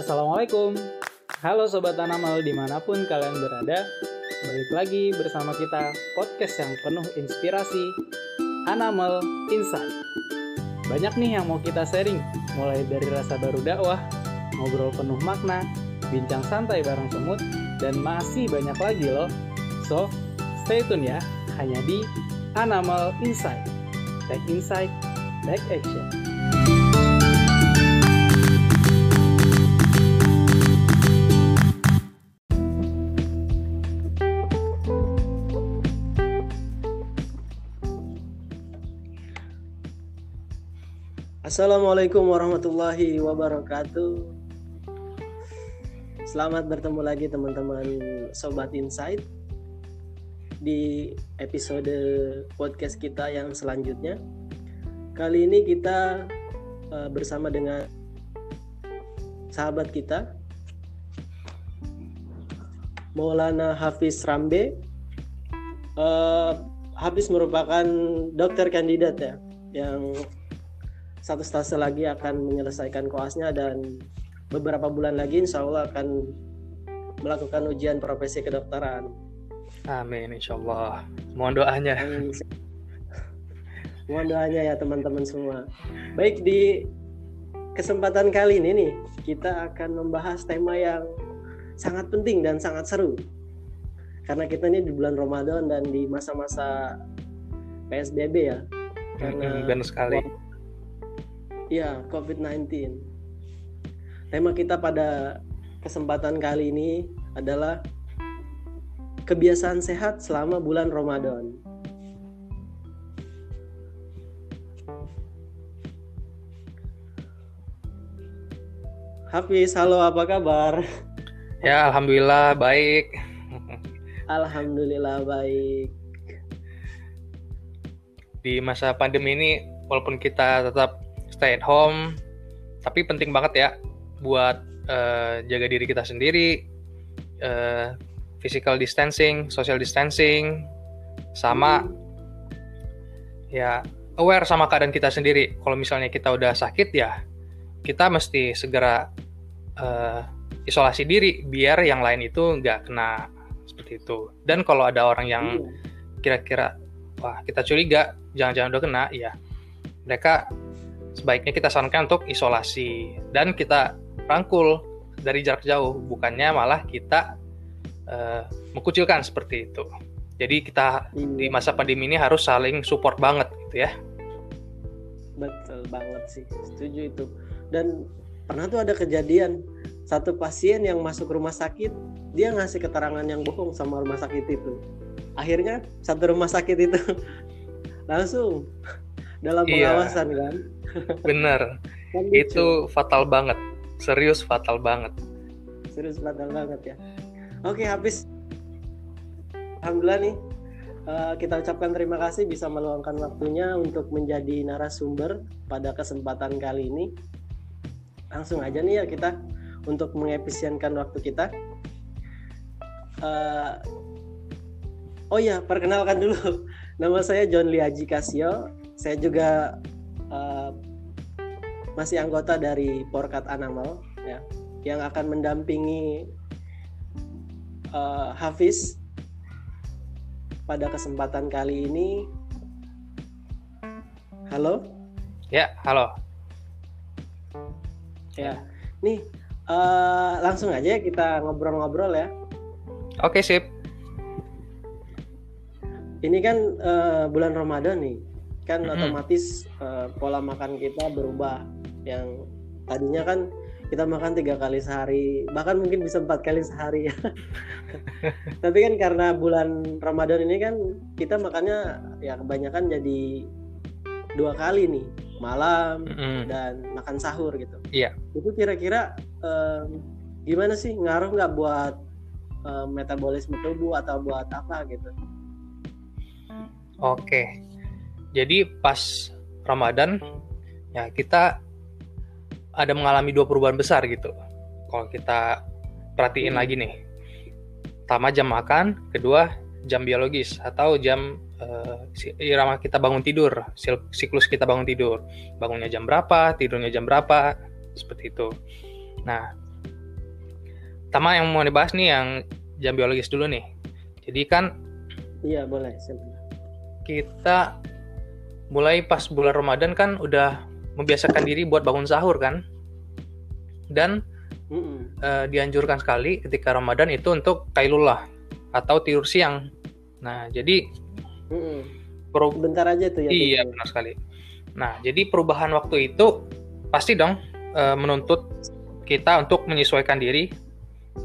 Assalamualaikum. Halo Sobat Tanamal di mana pun kalian berada Balik lagi bersama kita podcast yang penuh inspirasi Animal Insight. Banyak nih yang mau kita sharing Mulai dari rasa baru dakwah Ngobrol penuh makna Bincang santai bareng semut Dan masih banyak lagi loh. So, stay tune ya Hanya di Animal Insight. Take insight, take action Assalamualaikum warahmatullahi wabarakatuh. Selamat bertemu lagi teman-teman Sobat Insight di episode podcast kita yang selanjutnya. Kali ini kita uh, bersama dengan sahabat kita Maulana Hafiz Rambe. Uh, Hafiz merupakan dokter kandidat ya yang satu stase lagi akan menyelesaikan koasnya dan beberapa bulan lagi insya Allah akan melakukan ujian profesi kedokteran. Amin insya Allah. Mohon doanya. Amin. Mohon doanya ya teman-teman semua. Baik di kesempatan kali ini nih kita akan membahas tema yang sangat penting dan sangat seru. Karena kita ini di bulan Ramadan dan di masa-masa PSBB ya. Karena benar sekali Ya, COVID-19. Tema kita pada kesempatan kali ini adalah kebiasaan sehat selama bulan Ramadan. Hafiz, halo apa kabar? Ya, alhamdulillah baik. Alhamdulillah baik. Di masa pandemi ini walaupun kita tetap stay at home. Tapi penting banget ya buat uh, jaga diri kita sendiri uh, physical distancing social distancing sama ya aware sama keadaan kita sendiri. Kalau misalnya kita udah sakit ya kita mesti segera uh, isolasi diri biar yang lain itu nggak kena seperti itu. Dan kalau ada orang yang iya. kira-kira wah kita curiga jangan-jangan udah kena ya mereka sebaiknya kita sarankan untuk isolasi dan kita rangkul dari jarak jauh, bukannya malah kita uh, mengkucilkan seperti itu. Jadi kita hmm. di masa pandemi ini harus saling support banget gitu ya. Betul banget sih, setuju itu. Dan pernah tuh ada kejadian satu pasien yang masuk rumah sakit, dia ngasih keterangan yang bohong sama rumah sakit itu. Akhirnya satu rumah sakit itu langsung dalam iya. pengawasan iya. kan? Bener kan itu fatal banget. Serius fatal banget. Serius fatal banget ya. Oke habis. Alhamdulillah nih uh, kita ucapkan terima kasih bisa meluangkan waktunya untuk menjadi narasumber pada kesempatan kali ini. Langsung aja nih ya kita untuk mengefisienkan waktu kita. Uh, oh ya perkenalkan dulu. Nama saya John Liaji Kasio saya juga uh, masih anggota dari Porkat Animal ya yang akan mendampingi uh, Hafiz pada kesempatan kali ini. Halo? Ya, halo. Ya, nih uh, langsung aja kita ngobrol-ngobrol ya. Oke, sip. Ini kan uh, bulan Ramadan nih kan mm-hmm. otomatis uh, pola makan kita berubah yang tadinya kan kita makan tiga kali sehari bahkan mungkin bisa empat kali sehari ya tapi kan karena bulan Ramadan ini kan kita makannya ya kebanyakan jadi dua kali nih malam mm-hmm. dan makan sahur gitu iya yeah. itu kira-kira um, gimana sih ngaruh nggak buat um, metabolisme tubuh atau buat apa gitu oke okay jadi pas Ramadan ya kita ada mengalami dua perubahan besar gitu. Kalau kita perhatiin lagi nih. Pertama jam makan, kedua jam biologis atau jam uh, irama kita bangun tidur, siklus kita bangun tidur. Bangunnya jam berapa, tidurnya jam berapa, seperti itu. Nah, Pertama yang mau dibahas nih yang jam biologis dulu nih. Jadi kan Iya, boleh. kita mulai pas bulan Ramadan kan udah membiasakan diri buat bangun sahur kan. Dan Mm -mm. eh, dianjurkan sekali ketika Ramadan itu untuk kailullah atau tidur siang. Nah, jadi Mm -mm. Bentar aja tuh ya. iya benar sekali. Nah, jadi perubahan waktu itu pasti dong eh, menuntut kita untuk menyesuaikan diri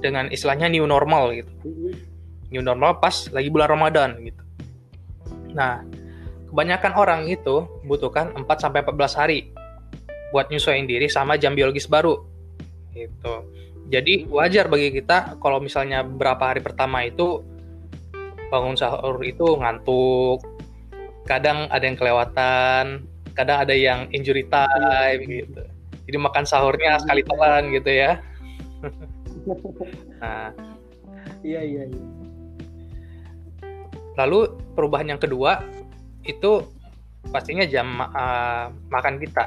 dengan istilahnya new normal gitu. New normal pas lagi bulan Ramadan gitu. Nah, kebanyakan orang itu butuhkan 4 sampai 14 hari buat nyesuaiin diri sama jam biologis baru. Gitu. Jadi wajar bagi kita kalau misalnya berapa hari pertama itu bangun sahur itu ngantuk. Kadang ada yang kelewatan, kadang ada yang injury time gitu. Jadi makan sahurnya sekali telan gitu ya. Nah, Iya, iya, iya. Lalu perubahan yang kedua itu pastinya jam uh, makan kita.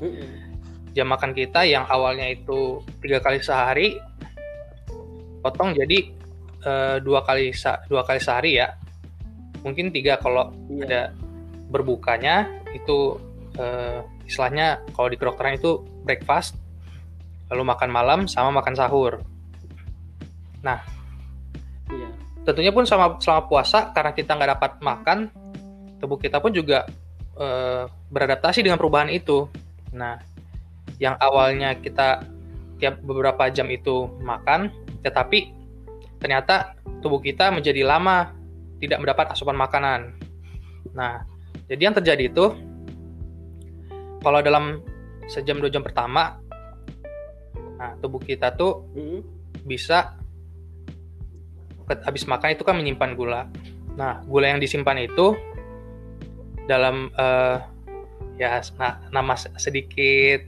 Mm-mm. Jam makan kita yang awalnya itu tiga kali sehari, potong jadi uh, dua kali dua kali sehari ya. Mungkin tiga kalau Iya. ada berbukanya itu uh, istilahnya kalau di kedokteran itu breakfast, lalu makan malam sama makan sahur. Iya. Tentunya pun selama selama puasa karena kita nggak dapat makan tubuh kita pun juga eh, beradaptasi dengan perubahan itu nah yang awalnya kita tiap beberapa jam itu makan tetapi ternyata tubuh kita menjadi lama tidak mendapat asupan makanan nah jadi yang terjadi itu kalau dalam sejam dua jam pertama nah tubuh kita tuh Mm-mm. bisa habis makan itu kan menyimpan gula. Nah, gula yang disimpan itu dalam eh, ya na- nama se- sedikit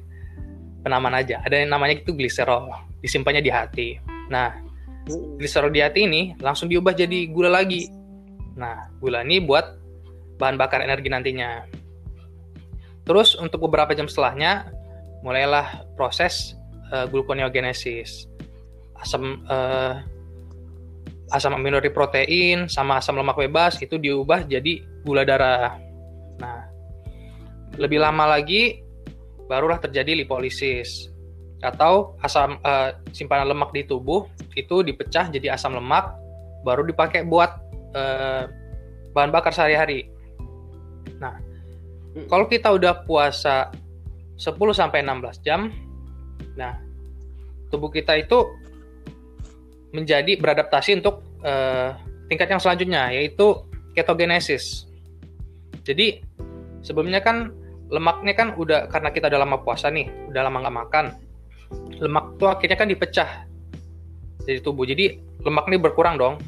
penamaan aja. Ada yang namanya itu gliserol, disimpannya di hati. Nah, gliserol di hati ini langsung diubah jadi gula lagi. Nah, gula ini buat bahan bakar energi nantinya. Terus untuk beberapa jam setelahnya mulailah proses eh, gluconeogenesis. Asam eh, asam amino dari protein sama asam lemak bebas itu diubah jadi gula darah. Nah, lebih lama lagi barulah terjadi lipolisis atau asam eh, simpanan lemak di tubuh itu dipecah jadi asam lemak baru dipakai buat eh, bahan bakar sehari-hari. Nah, kalau kita udah puasa 10 sampai 16 jam, nah tubuh kita itu menjadi beradaptasi untuk eh, tingkat yang selanjutnya yaitu ketogenesis. Jadi sebelumnya kan lemaknya kan udah karena kita udah lama puasa nih, udah lama nggak makan, lemak tuh akhirnya kan dipecah dari tubuh. Jadi lemak ini berkurang dong.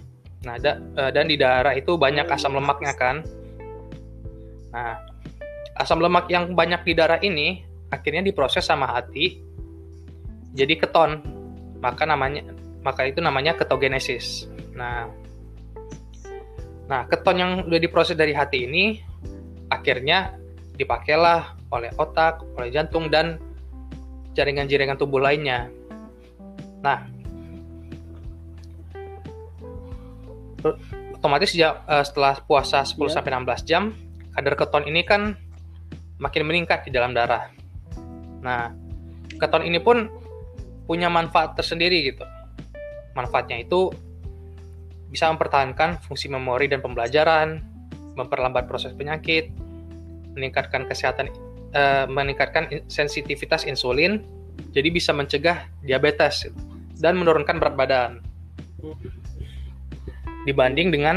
Nah da- eh, dan di darah itu banyak asam lemaknya kan. Nah asam lemak yang banyak di darah ini akhirnya diproses sama hati jadi keton. Maka namanya maka itu namanya ketogenesis. Nah, nah keton yang udah diproses dari hati ini akhirnya dipakailah oleh otak, oleh jantung dan jaringan-jaringan tubuh lainnya. Nah, otomatis ya, eh, setelah puasa 10 Iya. sampai 16 jam, kadar keton ini kan makin meningkat di dalam darah. Nah, keton ini pun punya manfaat tersendiri gitu. Manfaatnya itu bisa mempertahankan fungsi memori dan pembelajaran, memperlambat proses penyakit, meningkatkan kesehatan, eh, meningkatkan in- sensitivitas insulin, jadi bisa mencegah diabetes dan menurunkan berat badan. Dibanding dengan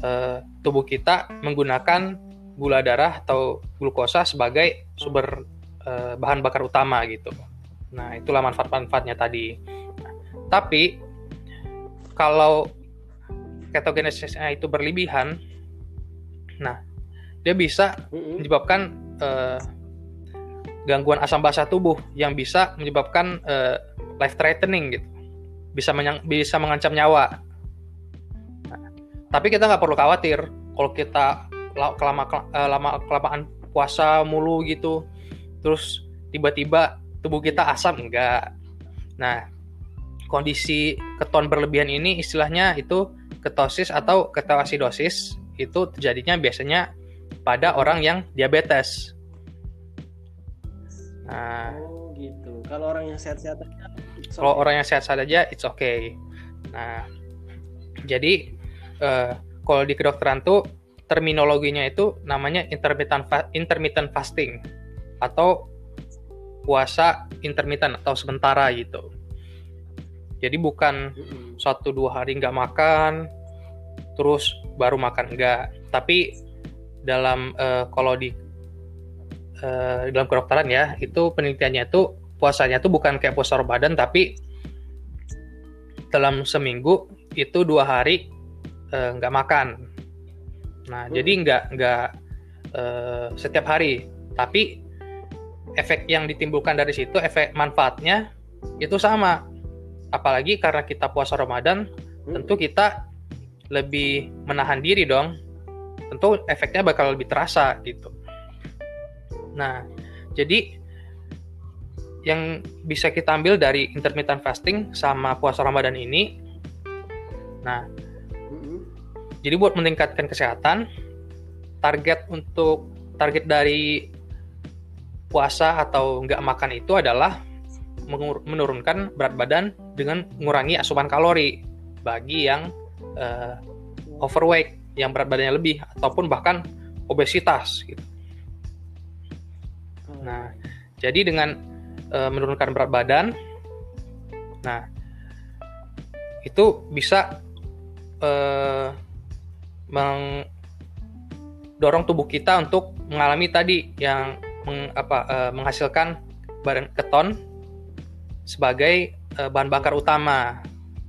eh, tubuh kita menggunakan gula darah atau glukosa sebagai sumber eh, bahan bakar utama gitu. Nah, itulah manfaat-manfaatnya tadi. Tapi kalau ketogenesisnya itu berlebihan, nah dia bisa menyebabkan eh, gangguan asam basa tubuh yang bisa menyebabkan eh, life threatening gitu, bisa menyang- bisa mengancam nyawa. Nah, tapi kita nggak perlu khawatir kalau kita la- kelama eh, lama kelamaan puasa mulu gitu, terus tiba-tiba tubuh kita asam enggak. Nah, kondisi keton berlebihan ini istilahnya itu ketosis atau ketoasidosis itu terjadinya biasanya pada orang yang diabetes. Nah, oh gitu. Kalau orang yang sehat-sehat aja, kalau okay. orang yang sehat-sehat aja, it's okay. Nah, jadi uh, kalau di kedokteran tuh terminologinya itu namanya intermittent fa intermittent fasting atau puasa intermittent atau sementara gitu. Jadi bukan satu dua hari nggak makan, terus baru makan enggak. Tapi dalam uh, kalau di uh, dalam kedokteran ya itu penelitiannya itu puasanya itu bukan kayak puasa Ramadan tapi dalam seminggu itu dua hari nggak uh, makan Nah, hmm. jadi nggak nggak uh, setiap hari, tapi efek yang ditimbulkan dari situ, efek manfaatnya itu sama. Apalagi karena kita puasa Ramadan, hmm. tentu kita lebih menahan diri dong. Tentu efeknya bakal lebih terasa gitu. Nah, jadi yang bisa kita ambil dari intermittent fasting sama puasa Ramadan ini, nah jadi buat meningkatkan kesehatan, target untuk target dari puasa atau nggak makan itu adalah menurunkan berat badan dengan mengurangi asupan kalori bagi yang uh, overweight, yang berat badannya lebih ataupun bahkan obesitas. Gitu. Nah, jadi dengan uh, menurunkan berat badan, nah itu bisa uh, mendorong tubuh kita untuk mengalami tadi yang meng, apa, uh, menghasilkan barang keton sebagai uh, bahan bakar utama.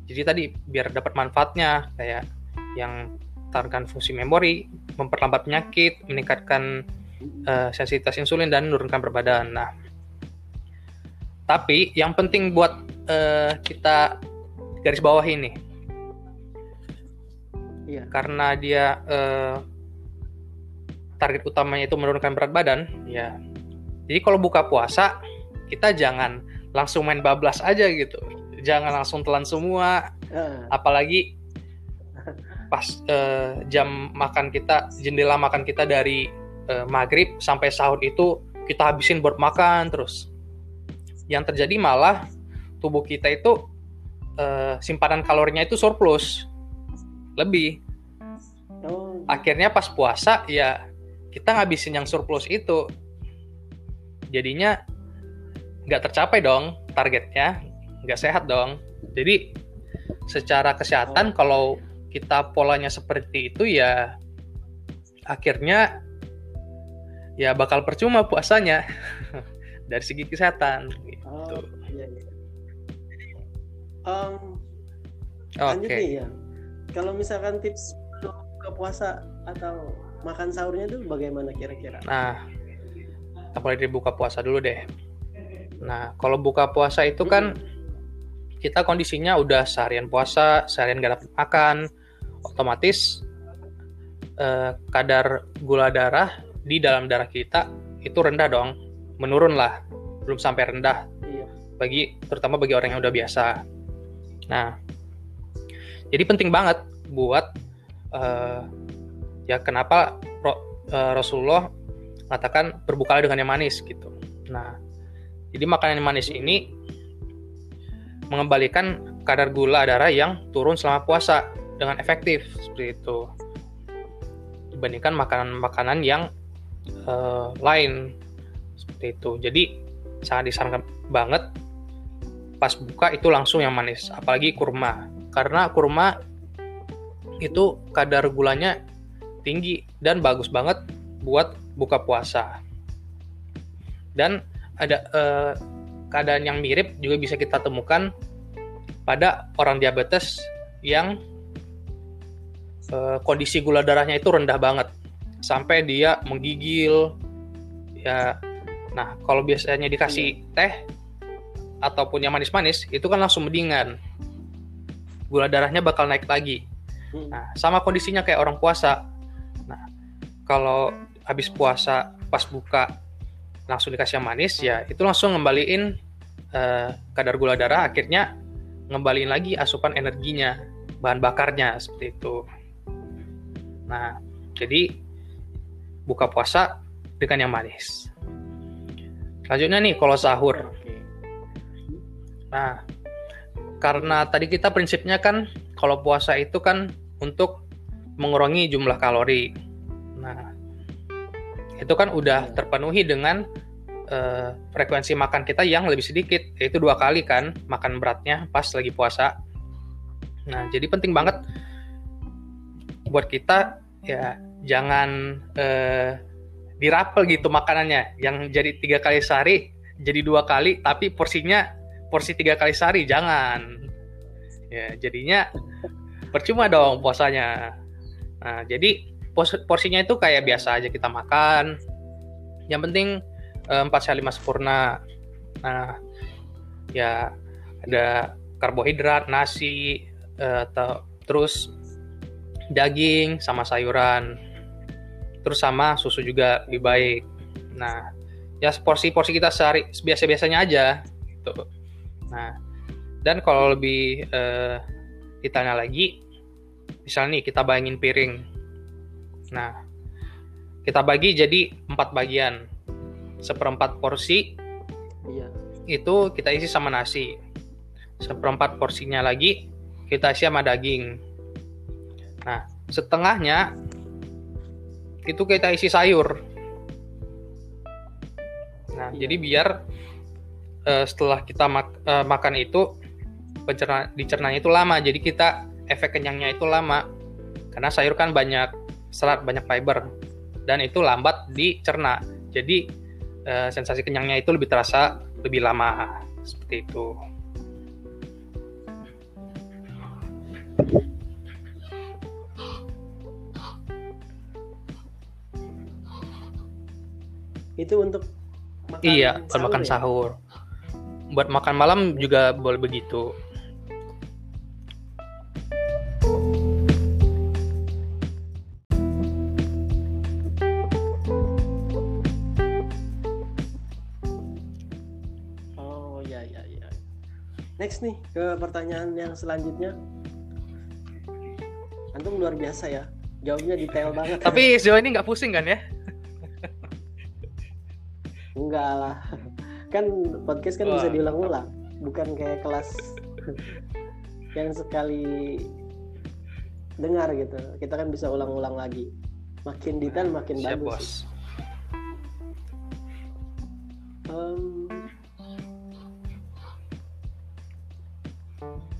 Jadi tadi biar dapat manfaatnya kayak yang tarkan fungsi memori, memperlambat penyakit, meningkatkan uh, sensitivitas insulin dan menurunkan berat badan. Nah, tapi yang penting buat uh, kita garis bawah ini Iya. Karena dia uh, target utamanya itu menurunkan berat badan, ya. Jadi kalau buka puasa kita jangan langsung main bablas aja gitu. Jangan langsung telan semua. Apalagi pas uh, jam makan kita, jendela makan kita dari uh, maghrib sampai sahur itu kita habisin buat makan terus. Yang terjadi malah tubuh kita itu uh, simpanan kalorinya itu surplus lebih oh. akhirnya pas puasa ya kita ngabisin yang surplus itu jadinya nggak tercapai dong targetnya nggak sehat dong jadi secara kesehatan oh. kalau kita polanya seperti itu ya akhirnya ya bakal percuma puasanya dari segi kesehatan gitu. Oh, iya, iya. Um, Oke. Okay. ya kalau misalkan tips ke puasa atau makan sahurnya itu bagaimana kira-kira? Nah, kita mulai dari buka puasa dulu deh. Nah, kalau buka puasa itu kan kita kondisinya udah seharian puasa, seharian gak dapat makan, otomatis eh, kadar gula darah di dalam darah kita itu rendah dong, menurun lah, belum sampai rendah. Iya. Bagi terutama bagi orang yang udah biasa. Nah, jadi penting banget buat uh, ya kenapa uh, Rasulullah mengatakan berbuka dengan yang manis gitu. Nah, jadi makanan manis ini mengembalikan kadar gula darah yang turun selama puasa dengan efektif seperti itu dibandingkan makanan-makanan yang uh, lain seperti itu. Jadi sangat disarankan banget pas buka itu langsung yang manis, apalagi kurma karena kurma itu kadar gulanya tinggi dan bagus banget buat buka puasa. Dan ada eh, keadaan yang mirip juga bisa kita temukan pada orang diabetes yang eh, kondisi gula darahnya itu rendah banget sampai dia menggigil ya nah kalau biasanya dikasih teh ataupun yang manis-manis itu kan langsung mendingan gula darahnya bakal naik lagi. Hmm. Nah, sama kondisinya kayak orang puasa. Nah, kalau habis puasa pas buka langsung dikasih yang manis ya itu langsung ngembaliin uh, kadar gula darah akhirnya ngembaliin lagi asupan energinya bahan bakarnya seperti itu. Nah jadi buka puasa dengan yang manis. Selanjutnya nih kalau sahur. Nah karena tadi kita prinsipnya kan kalau puasa itu kan untuk mengurangi jumlah kalori itu kan udah terpenuhi dengan uh, frekuensi makan kita yang lebih sedikit, yaitu dua kali kan makan beratnya pas lagi puasa. Nah, jadi penting banget buat kita ya jangan uh, dirapel gitu makanannya, yang jadi tiga kali sehari jadi dua kali, tapi porsinya porsi tiga kali sehari jangan. Ya, jadinya percuma dong puasanya. Nah, jadi porsinya itu kayak biasa aja kita makan. Yang penting eh, empat sehat lima sempurna. Nah ya ada karbohidrat nasi eh, atau terus daging sama sayuran. Terus sama susu juga lebih baik. Nah ya porsi-porsi kita sehari biasa-biasanya aja gitu. Nah dan kalau lebih eh, ditanya lagi misalnya nih kita bayangin piring Nah, kita bagi jadi empat bagian. Seperempat porsi iya. itu kita isi sama nasi. Seperempat porsinya lagi kita isi sama daging. Nah, setengahnya itu kita isi sayur. Nah, iya. jadi biar uh, setelah kita mak uh, makan itu pencerna dicernanya itu lama. Jadi kita efek kenyangnya itu lama. Karena sayur kan banyak serat banyak fiber. Dan itu lambat dicerna. Jadi eh, sensasi kenyangnya itu lebih terasa lebih lama. Seperti itu. Itu untuk makan iya buat makan ya? sahur. Buat makan malam juga boleh begitu next nih ke pertanyaan yang selanjutnya. Antum luar biasa ya. Jawabnya detail banget tapi sejauh ini nggak pusing kan ya? Enggak lah. Kan podcast kan Wah. bisa diulang-ulang bukan kayak kelas yang sekali dengar gitu. Kita kan bisa ulang-ulang lagi. Makin detail makin Siap, bagus. bos. Um,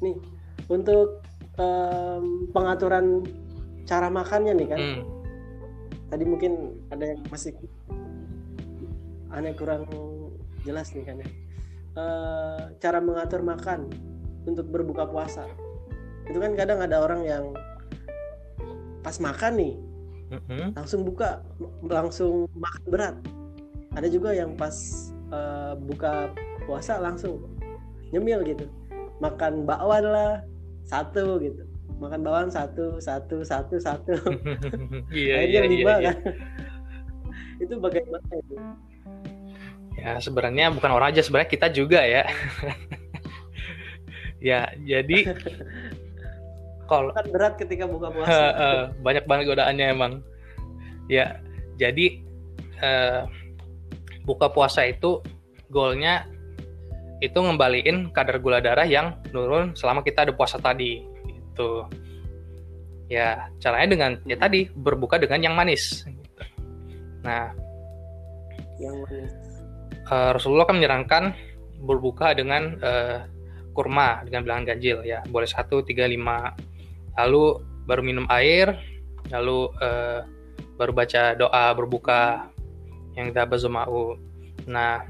nih untuk um, pengaturan cara makannya nih kan? Hmm. tadi mungkin ada yang masih aneh kurang jelas nih kan ya? Uh, cara mengatur makan untuk berbuka puasa. Itu kan kadang ada orang yang pas makan nih mm-hmm. langsung buka langsung makan berat. Ada juga yang pas uh, buka puasa langsung nyemil gitu makan bakwan lah satu gitu. Makan bakwan satu satu satu satu. Iya, akhirnya iya, lima iya, kan. itu bagaimana itu? Ya sebenarnya bukan orang aja sebenarnya kita juga ya. Ya jadi kalau kan berat ketika buka puasa. Banyak banget godaannya emang. Ya jadi uh, buka puasa itu goalnya itu ngembaliin kadar gula darah yang turun selama kita ada puasa tadi gitu. Ya caranya dengan ya tadi berbuka dengan yang manis nah yang manis. uh, Rasulullah kan menyarankan berbuka dengan uh, kurma dengan bilangan ganjil ya. Boleh satu tiga lima. Lalu baru minum air lalu uh, baru baca doa berbuka yang kita bazumau nah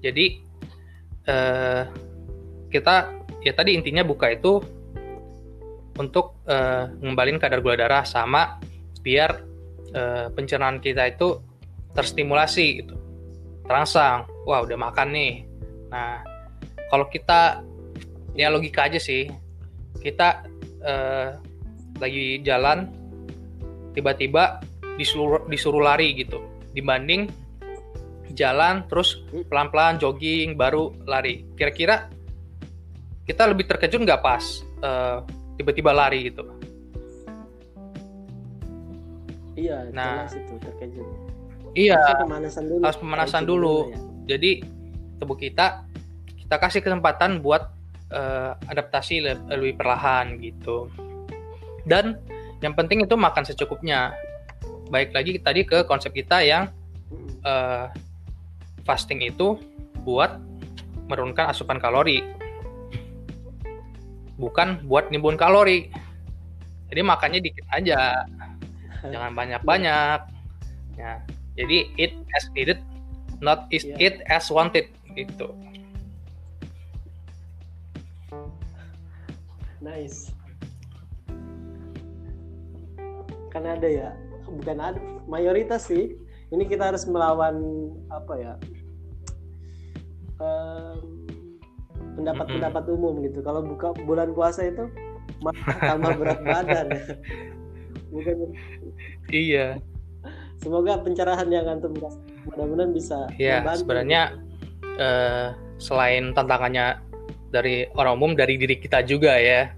jadi uh, kita ya tadi intinya buka itu untuk uh, ngembalin kadar gula darah sama biar uh, pencernaan kita itu terstimulasi gitu. Terangsang wah udah makan nih. Nah kalau kita ya logika aja sih. Kita uh, lagi jalan tiba-tiba disuruh disuruh lari gitu. Dibanding jalan terus pelan-pelan jogging baru lari kira-kira kita lebih terkejut nggak pas uh, tiba-tiba lari gitu iya Nah. jelas itu terkejut iya Harusnya pemanasan dulu harus pemanasan dulu. ya. jadi tubuh kita kita kasih kesempatan buat eh, adaptasi le- lebih perlahan gitu dan yang penting itu makan secukupnya baik lagi tadi ke konsep kita yang Mm-mm. Fasting itu buat menurunkan asupan kalori bukan buat nimbun kalori jadi makannya dikit aja jangan banyak-banyak ya jadi eat as needed not is Iya. eat as wanted gitu Nice. Kan ada ya, bukan ada, mayoritas sih. Ini kita harus melawan apa ya? Pendapat-pendapat umum gitu. Kalau buka bulan puasa itu malah tambah berat badan. Bukan. iya Semoga pencerahan yang antum mudah-mudahan bisa ya membantu. sebenarnya eh, selain tantangannya dari orang umum dari diri kita juga ya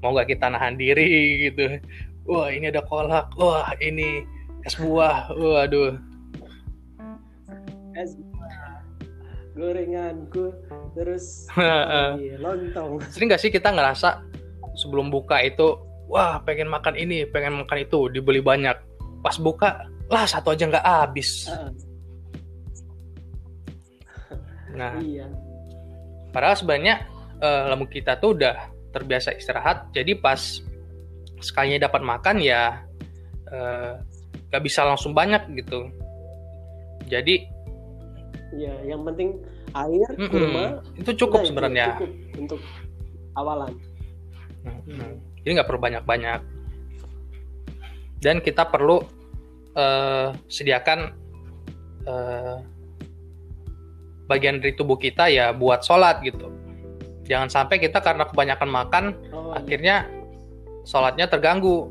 mau nggak kita nahan diri gitu wah ini ada kolak wah ini es buah waduh Es buah, gorenganku terus lontong. sering nggak sih kita ngerasa sebelum buka itu wah pengen makan ini pengen makan itu dibeli banyak. Pas buka lah satu aja nggak habis. Nah. Iya. padahal sebenarnya eh, lambung kita tuh udah terbiasa istirahat. Jadi pas sekalinya dapat makan ya eh, nggak bisa langsung banyak gitu. Jadi Iya, yang penting air, mm-mm, kurma, itu cukup sebenarnya. Cukup untuk awalan. Mm-mm. jadi nggak perlu banyak-banyak. Dan kita perlu eh, sediakan eh, bagian dari tubuh kita ya buat sholat gitu. Jangan sampai kita karena kebanyakan makan Oh, iya. akhirnya sholatnya terganggu.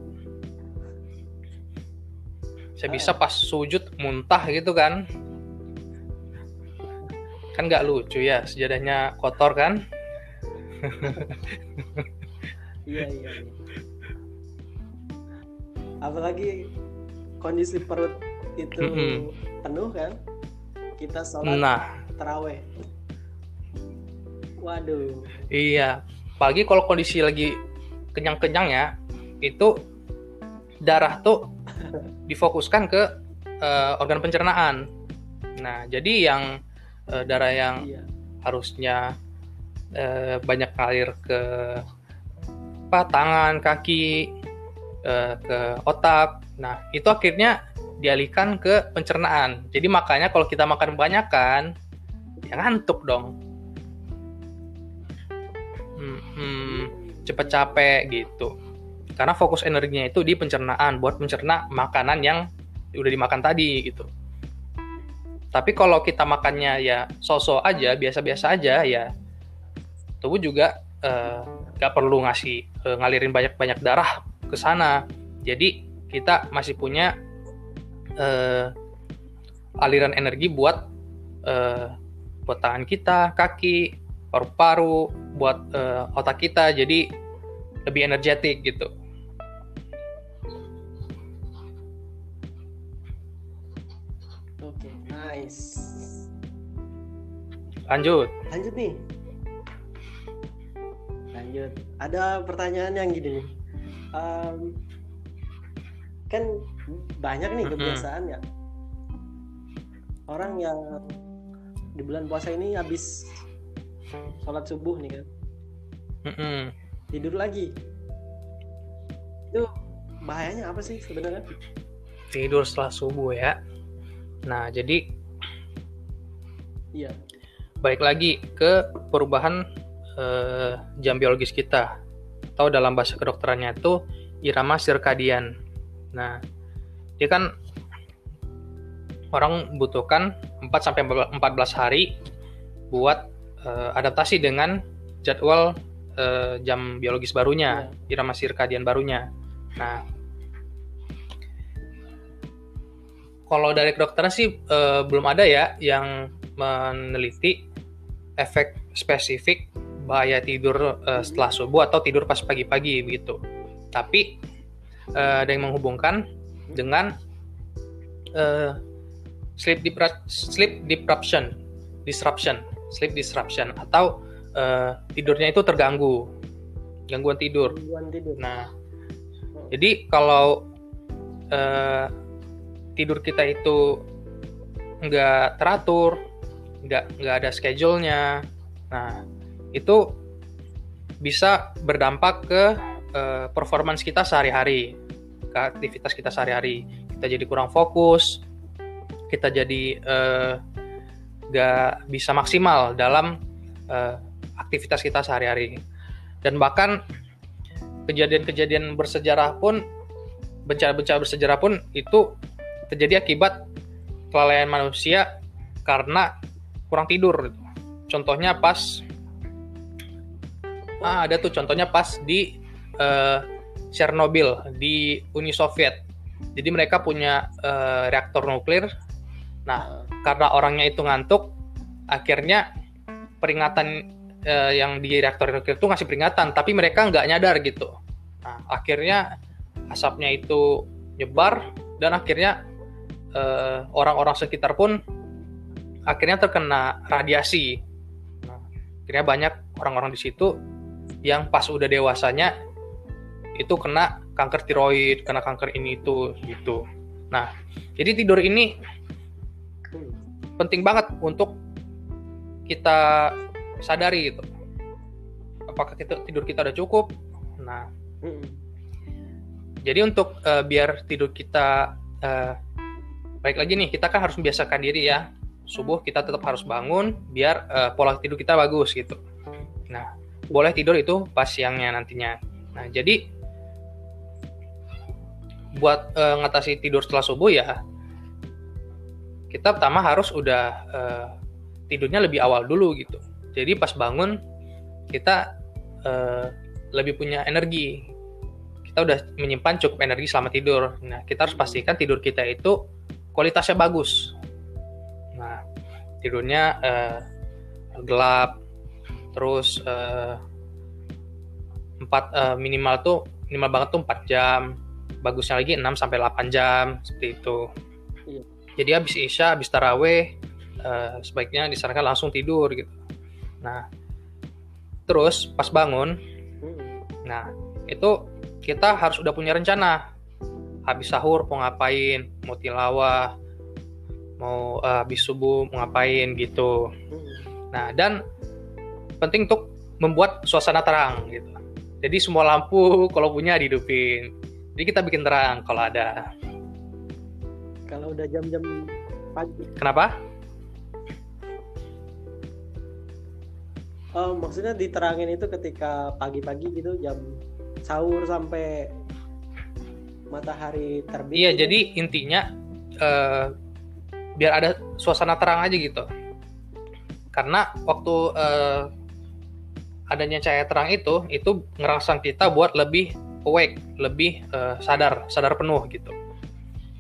Saya bisa pas sujud muntah gitu kan kan nggak lucu ya sejadahnya kotor kan Iya, iya, iya. Apalagi kondisi perut itu Mm-mm. penuh kan? Kita sholat nah terawih. Waduh. iya apalagi kalau kondisi lagi kenyang-kenyang ya itu darah tuh difokuskan ke eh, organ pencernaan nah jadi yang eh, darah yang Iya. harusnya eh, banyak ngalir ke apa tangan kaki eh, ke otak. Nah itu akhirnya dialihkan ke pencernaan. Jadi makanya kalau kita makan banyak kan ya ngantuk dong. Hmm, hmm, cepet capek gitu. Karena fokus energinya itu di pencernaan buat mencerna makanan yang udah dimakan tadi gitu tapi kalau kita makannya ya sosok aja biasa-biasa aja ya tubuh juga eh, nggak perlu ngasih eh, ngalirin banyak-banyak darah ke sana. Jadi kita masih punya eh, aliran energi buat eh, buat tangan kita kaki paru-paru buat eh, otak kita. Jadi lebih energetik gitu lanjut Lanjut nih. Lanjut. Ada pertanyaan yang gini nih. Em, kan banyak nih kebiasaan ya. Orang yang di bulan puasa ini habis sholat subuh nih kan Mm-mm. tidur lagi. Itu bahayanya apa sih sebenarnya? tidur setelah subuh ya nah jadi Iya. Balik lagi ke perubahan eh, jam biologis kita atau dalam bahasa kedokterannya itu irama sirkadian. Nah, dia kan orang membutuhkan 4 sampai 14 hari buat eh, adaptasi dengan jadwal eh, jam biologis barunya, irama sirkadian barunya. Nah, kalau dari kedokteran sih uh, belum ada ya yang meneliti efek spesifik bahaya tidur uh, setelah subuh atau tidur pas pagi-pagi begitu. Tapi uh, ada yang menghubungkan dengan uh, sleep depra sleep disruption, disruption, sleep disruption atau uh, tidurnya itu terganggu, gangguan tidur. Gangguan tidur. Nah, jadi kalau uh, tidur kita itu nggak teratur, nggak nggak ada schedule-nya. Nah, itu bisa berdampak ke uh, performance kita sehari-hari, ke aktivitas kita sehari-hari. Kita jadi kurang fokus, kita jadi uh, bisa maksimal dalam uh, aktivitas kita sehari-hari. Dan bahkan kejadian-kejadian bersejarah pun, bencana-bencana bersejarah pun itu terjadi akibat kelalaian manusia karena kurang tidur. Contohnya pas ah, ada tuh contohnya pas di uh, Chernobyl di Uni Soviet. Jadi mereka punya uh, reaktor nuklir. Nah, karena orangnya itu ngantuk, akhirnya peringatan uh, yang di reaktor nuklir itu ngasih peringatan, tapi mereka nggak nyadar gitu. Nah, akhirnya asapnya itu nyebar dan akhirnya orang-orang uh, sekitar pun akhirnya terkena radiasi. Akhirnya banyak orang-orang di situ yang pas udah dewasanya itu kena kanker tiroid, kena kanker ini itu gitu. Nah, jadi tidur ini penting banget untuk kita sadari gitu. Apakah kita, tidur kita udah cukup? Nah, jadi untuk uh, biar tidur kita uh, baik lagi nih, kita kan harus membiasakan diri ya subuh kita tetap harus bangun biar uh, pola tidur kita bagus gitu. Nah, boleh tidur itu pas siangnya nantinya. Nah, jadi buat uh, ngatasi tidur setelah subuh ya kita pertama harus udah uh, tidurnya lebih awal dulu gitu. Jadi pas bangun kita uh, lebih punya energi. Kita udah menyimpan cukup energi selama tidur. Nah, kita harus pastikan tidur kita itu kualitasnya bagus tidurnya uh, gelap terus uh, empat uh, minimal tuh minimal banget tuh 4 jam bagusnya lagi 6 sampai 8 jam seperti itu iya. jadi habis isya habis taraweh uh, sebaiknya disarankan langsung tidur gitu nah terus pas bangun hmm. nah itu kita harus udah punya rencana habis sahur mau ngapain mau tilawah mau uh, habis subuh mau ngapain gitu. Nah, dan penting untuk membuat suasana terang gitu. Jadi semua lampu kalau punya dihidupin. Jadi kita bikin terang kalau ada. Kalau udah jam-jam pagi. Kenapa? Oh, maksudnya diterangin itu ketika pagi-pagi gitu jam sahur sampai matahari terbit. Iya, gitu. jadi intinya uh, biar ada suasana terang aja gitu. Karena waktu uh, adanya cahaya terang itu itu ngerangsang kita buat lebih awake lebih uh, sadar sadar penuh gitu.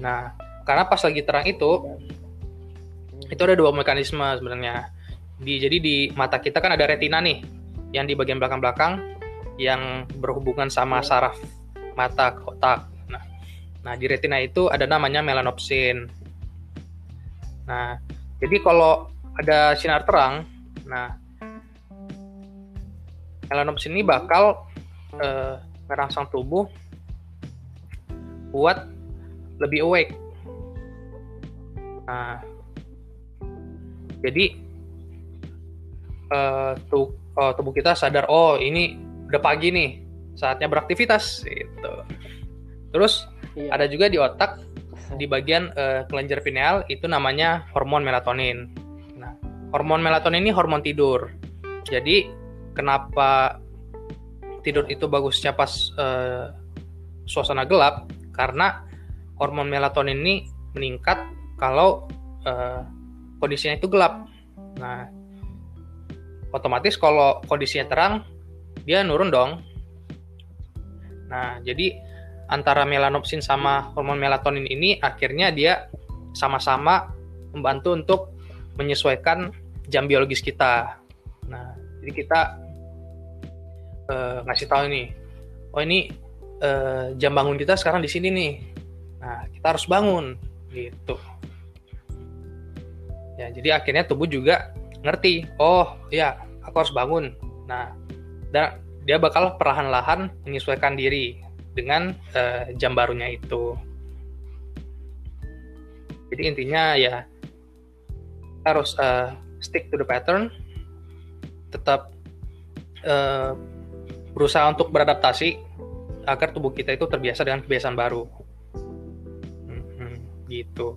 Nah karena pas lagi terang itu itu ada dua mekanisme sebenarnya. Di jadi di mata kita kan ada retina nih yang di bagian belakang-belakang yang berhubungan sama saraf mata otak. Nah nah di retina itu ada namanya melanopsin Nah, jadi kalau ada sinar terang, nah melanopsin ini bakal uh, merangsang tubuh buat lebih awake. Nah, jadi uh, tuh, uh, tubuh kita sadar, oh ini udah pagi nih, saatnya beraktivitas. Gitu. Terus iya. ada juga di otak di bagian uh, kelenjar pineal itu namanya hormon melatonin. Nah, hormon melatonin ini hormon tidur. Jadi kenapa tidur itu bagusnya pas uh, suasana gelap? Karena hormon melatonin ini meningkat kalau uh, kondisinya itu gelap. Nah, otomatis kalau kondisinya terang dia nurun dong. Nah, jadi antara melanopsin sama hormon melatonin ini akhirnya dia sama-sama membantu untuk menyesuaikan jam biologis kita. Nah, jadi kita uh, ngasih tahu nih, oh ini uh, jam bangun kita sekarang di sini nih. Nah, kita harus bangun gitu. Ya, jadi akhirnya tubuh juga ngerti, oh ya, aku harus bangun. Nah, dan dia bakal perlahan-lahan menyesuaikan diri dengan uh, jam barunya itu. Jadi intinya ya harus uh, stick to the pattern, tetap uh, berusaha untuk beradaptasi agar tubuh kita itu terbiasa dengan kebiasaan baru. Hmm, gitu.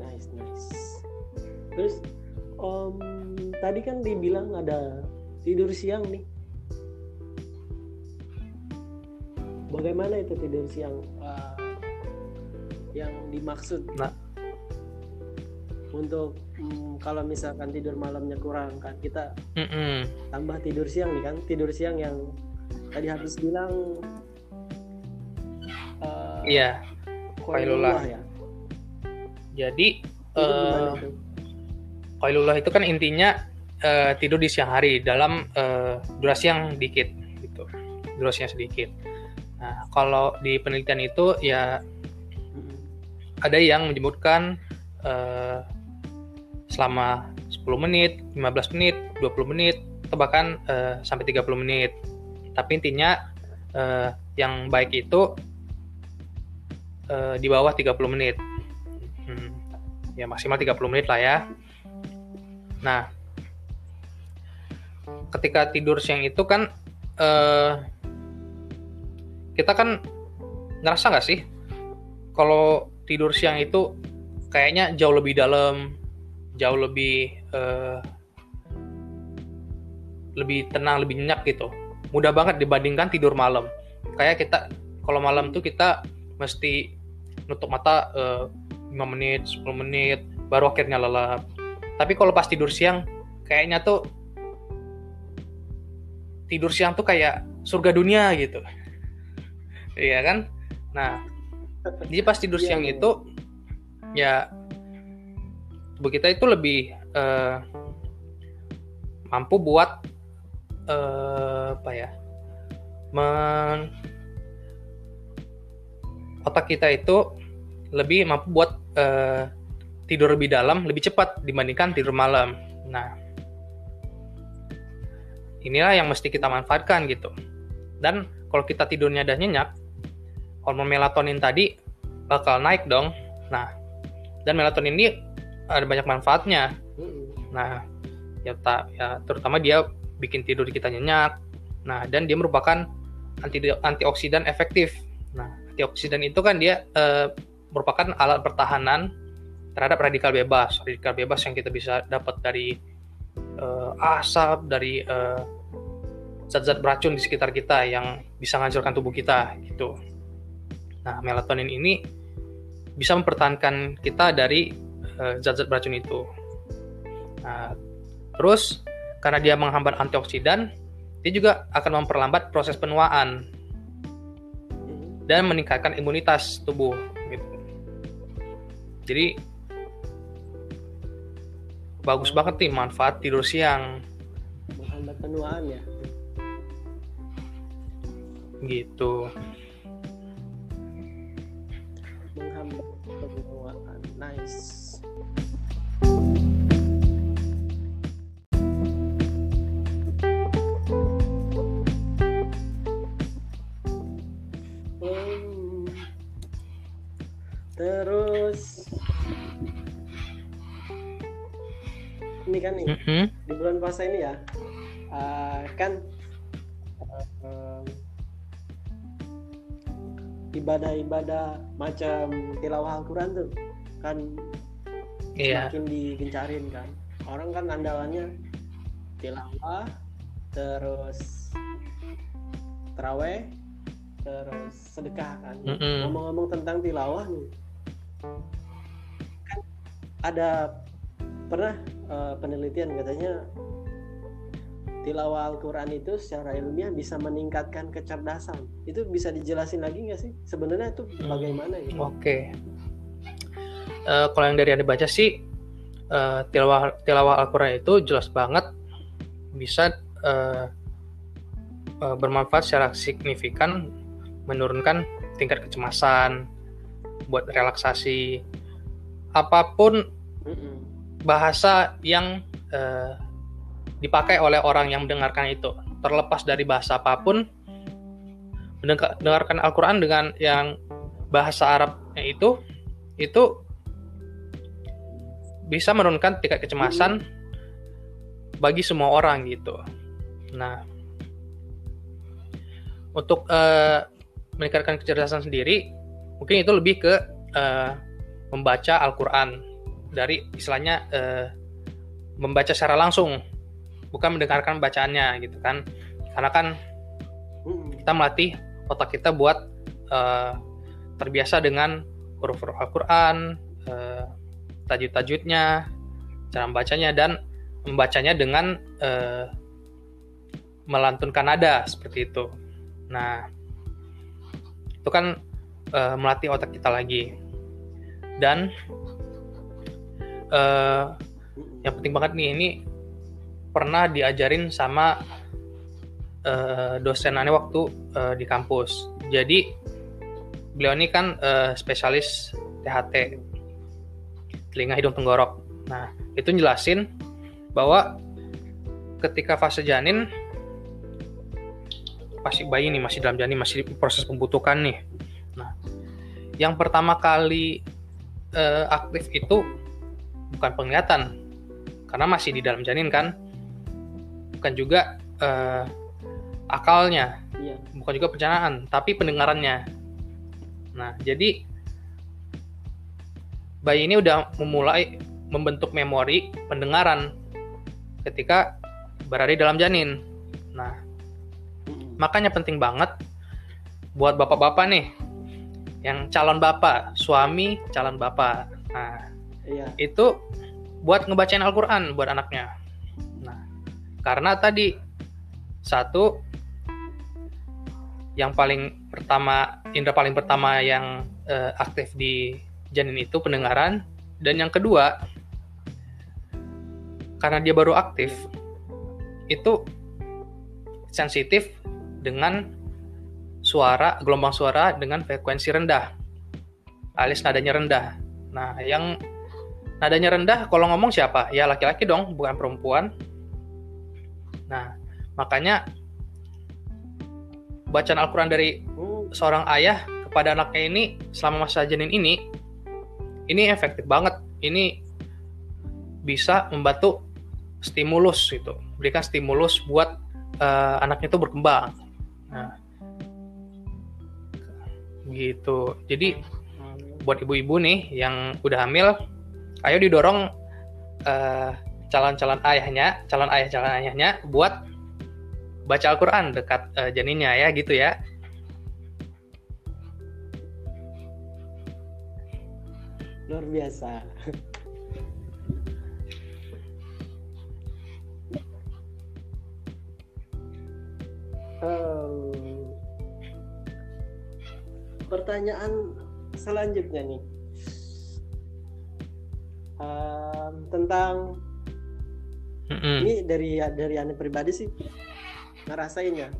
Nice, nice. Terus um, tadi kan dibilang ada tidur siang nih. Bagaimana itu tidur siang? Uh, yang dimaksud nah. untuk mm, kalau misalkan tidur malamnya kurang kan kita mm -mm. tambah tidur siang nih kan tidur siang yang tadi harus bilang uh, iya ya jadi uh, itu kan intinya uh, tidur di siang hari dalam uh, durasi yang dikit gitu durasinya sedikit nah kalau di penelitian itu ya ada yang menyebutkan uh, selama 10 menit, 15 menit, 20 menit, atau bahkan uh, sampai 30 menit. Tapi intinya uh, yang baik itu uh, di bawah 30 menit. Hmm, ya maksimal 30 menit lah ya. Nah, ketika tidur siang itu kan uh, kita kan ngerasa nggak sih kalau tidur siang itu kayaknya jauh lebih dalam, jauh lebih uh, lebih tenang, lebih nyenyak gitu. Mudah banget dibandingkan tidur malam. Kayak kita kalau malam tuh kita mesti nutup mata uh, eh, 5 menit, 10 menit, baru akhirnya lelap. Tapi kalau pas tidur siang, kayaknya tuh tidur siang tuh kayak surga dunia gitu. Iya kan? Nah, jadi pas tidur siang iya, iya. itu ya tubuh kita itu lebih uh, mampu buat uh, apa ya men otak kita itu lebih mampu buat uh, tidur lebih dalam lebih cepat dibandingkan tidur malam nah inilah yang mesti kita manfaatkan gitu dan kalau kita tidurnya udah nyenyak hormon melatonin tadi bakal naik dong. Nah, dan melatonin ini ada banyak manfaatnya. Nah, ya tak ya terutama dia bikin tidur kita nyenyak. Nah, dan dia merupakan anti antioksidan efektif. Nah, antioksidan itu kan dia e, merupakan alat pertahanan terhadap radikal bebas. Radikal bebas yang kita bisa dapat dari e, asap, dari eh, zat-zat beracun di sekitar kita yang bisa menghancurkan tubuh kita gitu. Nah, melatonin ini bisa mempertahankan kita dari eh, zat-zat uh, beracun itu. Nah, terus karena dia menghambat antioksidan, dia juga akan memperlambat proses penuaan dan meningkatkan imunitas tubuh. Gitu. Jadi bagus banget nih manfaat tidur siang. Menghambat penuaan ya. Gitu. nice hmm. terus ini kan nih mm -hmm. di bulan puasa ini ya uh, kan uh, ibadah-ibadah macam tilawah Al-Quran tuh kan yeah. semakin digencarin kan orang kan andalannya tilawah terus teraweh terus sedekah kan mm -hmm. ngomong-ngomong tentang tilawah nih kan ada pernah uh, penelitian katanya tilawah Al-Quran itu secara ilmiah bisa meningkatkan kecerdasan. Itu bisa dijelasin lagi nggak sih? Sebenarnya itu bagaimana gitu? Oke. Okay. Uh, kalau yang dari yang dibaca sih, uh, tilawah, tilawah Al-Quran itu jelas banget bisa uh, uh, bermanfaat secara signifikan menurunkan tingkat kecemasan, buat relaksasi, apa pun bahasa yang uh, dipakai oleh orang yang mendengarkan itu terlepas dari bahasa apa pun mendengarkan Al-Quran dengan yang bahasa Arabnya itu itu bisa menurunkan tingkat kecemasan bagi semua orang gitu. Nah, untuk uh, meningkatkan kecerdasan sendiri, mungkin itu lebih ke uh, membaca Al-Quran dari istilahnya uh, membaca secara langsung bukan mendengarkan bacaannya gitu kan. Karena kan kita melatih otak kita buat uh, terbiasa dengan huruf-huruf Al-Quran uh, tajud-tajudnya cara membacanya dan membacanya dengan uh, melantunkan nada seperti itu. Nah itu kan uh, melatih otak kita lagi. Dan uh, yang penting banget nih ini pernah diajarin sama uh, dosen waktu uh, di kampus. Jadi beliau ini kan uh, spesialis THT, telinga hidung tenggorok. Nah itu jelasin bahwa ketika fase janin pasti bayi nih masih dalam janin masih proses pembutuhan nih. Nah yang pertama kali uh, aktif itu bukan penglihatan karena masih di dalam janin kan bukan juga uh, akalnya, iya. bukan juga pencernaan, tapi pendengarannya. Nah, jadi bayi ini udah memulai membentuk memori pendengaran ketika berada di dalam janin. Nah, makanya penting banget buat bapak-bapak nih yang calon bapak, suami calon bapak. Nah, iya. itu buat ngebacain Al-Qur'an buat anaknya. Karena tadi satu yang paling pertama indera paling pertama yang uh, aktif di janin itu pendengaran dan yang kedua karena dia baru aktif itu sensitif dengan suara gelombang suara dengan frekuensi rendah alias nadanya rendah nah yang nadanya rendah kalau ngomong siapa ya laki-laki dong bukan perempuan Nah, makanya bacaan Al-Quran dari seorang ayah kepada anaknya ini selama masa janin ini, ini efektif banget. Ini bisa membantu stimulus itu, berikan stimulus buat uh, anaknya itu berkembang. Nah, gitu. Jadi buat ibu-ibu nih yang udah hamil, ayo didorong uh, calon-calon ayahnya, calon ayah calon ayahnya buat baca Al-Qur'an dekat uh, janinnya ya gitu ya. Luar biasa. pertanyaan selanjutnya nih um, tentang Mm-hmm. Ini dari dari aneh pribadi sih ngerasain ya.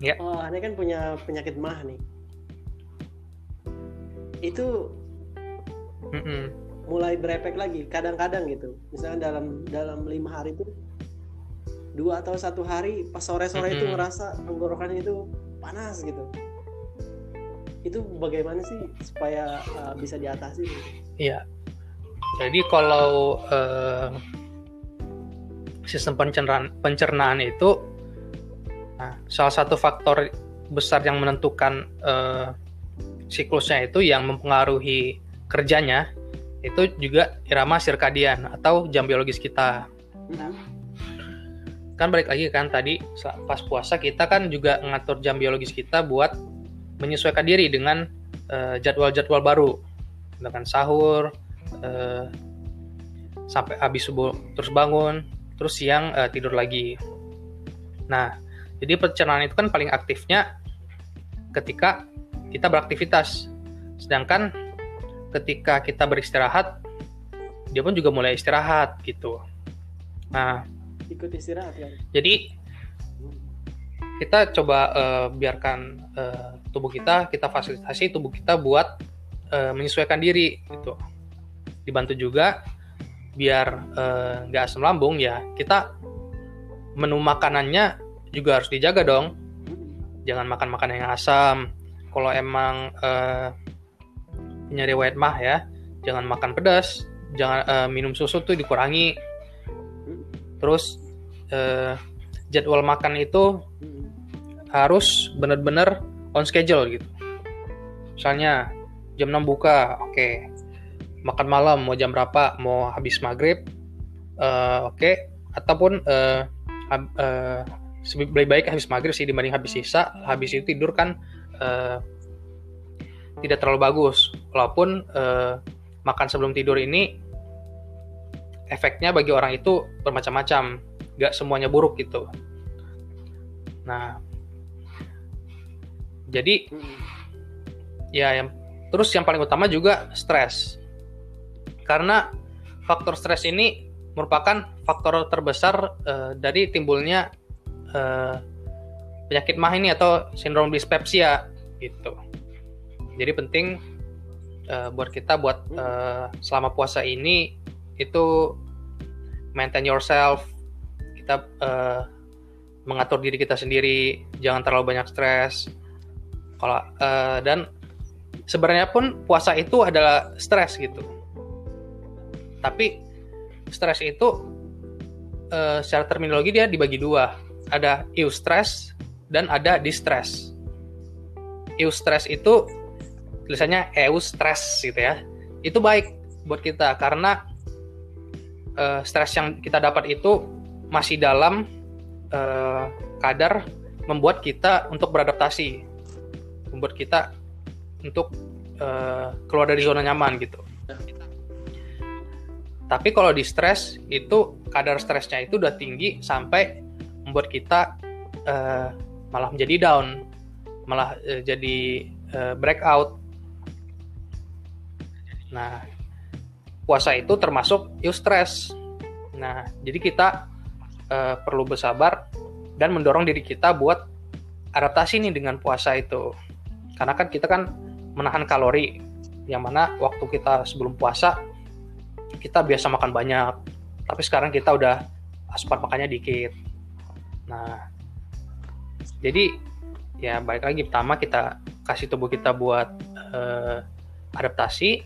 Yeah. Oh, aneh kan punya penyakit mah nih. Itu mm-hmm. mulai berefek lagi kadang-kadang gitu. Misalnya dalam dalam lima hari itu dua atau satu hari pas sore-sore mm-hmm. itu ngerasa tenggorokan itu panas gitu. Itu bagaimana sih supaya uh, bisa diatasi? Iya. Jadi kalau uh, sistem pencernaan, pencernaan itu nah, salah satu faktor besar yang menentukan uh, siklusnya itu yang mempengaruhi kerjanya itu juga irama sirkadian atau jam biologis kita. Nah, kan balik lagi kan tadi pas puasa kita kan juga ngatur jam biologis kita buat menyesuaikan diri dengan uh, jadwal-jadwal baru dengan sahur uh, sampai habis subuh terus bangun terus siang uh, tidur lagi. Nah, jadi pencernaan itu kan paling aktifnya ketika kita beraktivitas. Sedangkan ketika kita beristirahat, dia pun juga mulai istirahat gitu. Nah, ikut istirahat ya. Jadi kita coba uh, biarkan uh, tubuh kita, kita fasilitasi tubuh kita buat uh, menyesuaikan diri gitu. Dibantu juga biar nggak uh, asam lambung ya. Kita menu makanannya juga harus dijaga dong. Jangan makan makanan yang asam. Kalau emang uh, punya riwayat mah ya jangan makan pedas. Jangan uh, minum susu tuh dikurangi. Terus uh, jadwal makan itu harus benar-benar on schedule gitu. Misalnya jam 6 buka oke. okay makan malam mau jam berapa mau habis maghrib uh, oke. Okay. ataupun uh, uh, lebih baik habis maghrib sih dibanding habis sisa habis itu tidur kan uh, tidak terlalu bagus. Walaupun uh, makan sebelum tidur ini efeknya bagi orang itu bermacam-macam. Nggak semuanya buruk gitu. Nah jadi ya yang terus yang paling utama juga stres karena faktor stres ini merupakan faktor terbesar uh, dari timbulnya uh, penyakit mah ini atau sindrom dispepsia gitu. Jadi penting uh, buat kita buat uh, selama puasa ini itu maintain yourself, kita uh, mengatur diri kita sendiri, jangan terlalu banyak stres. Kalau uh, dan sebenarnya pun puasa itu adalah stres gitu tapi stres itu uh, secara terminologi dia dibagi dua. Ada eustress dan ada distress. Eustress itu tulisannya eustress gitu ya. Itu baik buat kita karena uh, stres yang kita dapat itu masih dalam uh, kadar membuat kita untuk beradaptasi, membuat kita untuk uh, keluar dari zona nyaman gitu. Tapi kalau di stres itu kadar stresnya itu udah tinggi sampai membuat kita uh, malah menjadi down, malah uh, jadi uh, breakout. Nah, puasa itu termasuk eustress. Nah, jadi kita uh, perlu bersabar dan mendorong diri kita buat adaptasi nih dengan puasa itu. Karena kan kita kan menahan kalori yang mana waktu kita sebelum puasa kita biasa makan banyak tapi sekarang kita udah asupan makannya dikit. Nah jadi ya balik lagi pertama kita kasih tubuh kita buat uh, adaptasi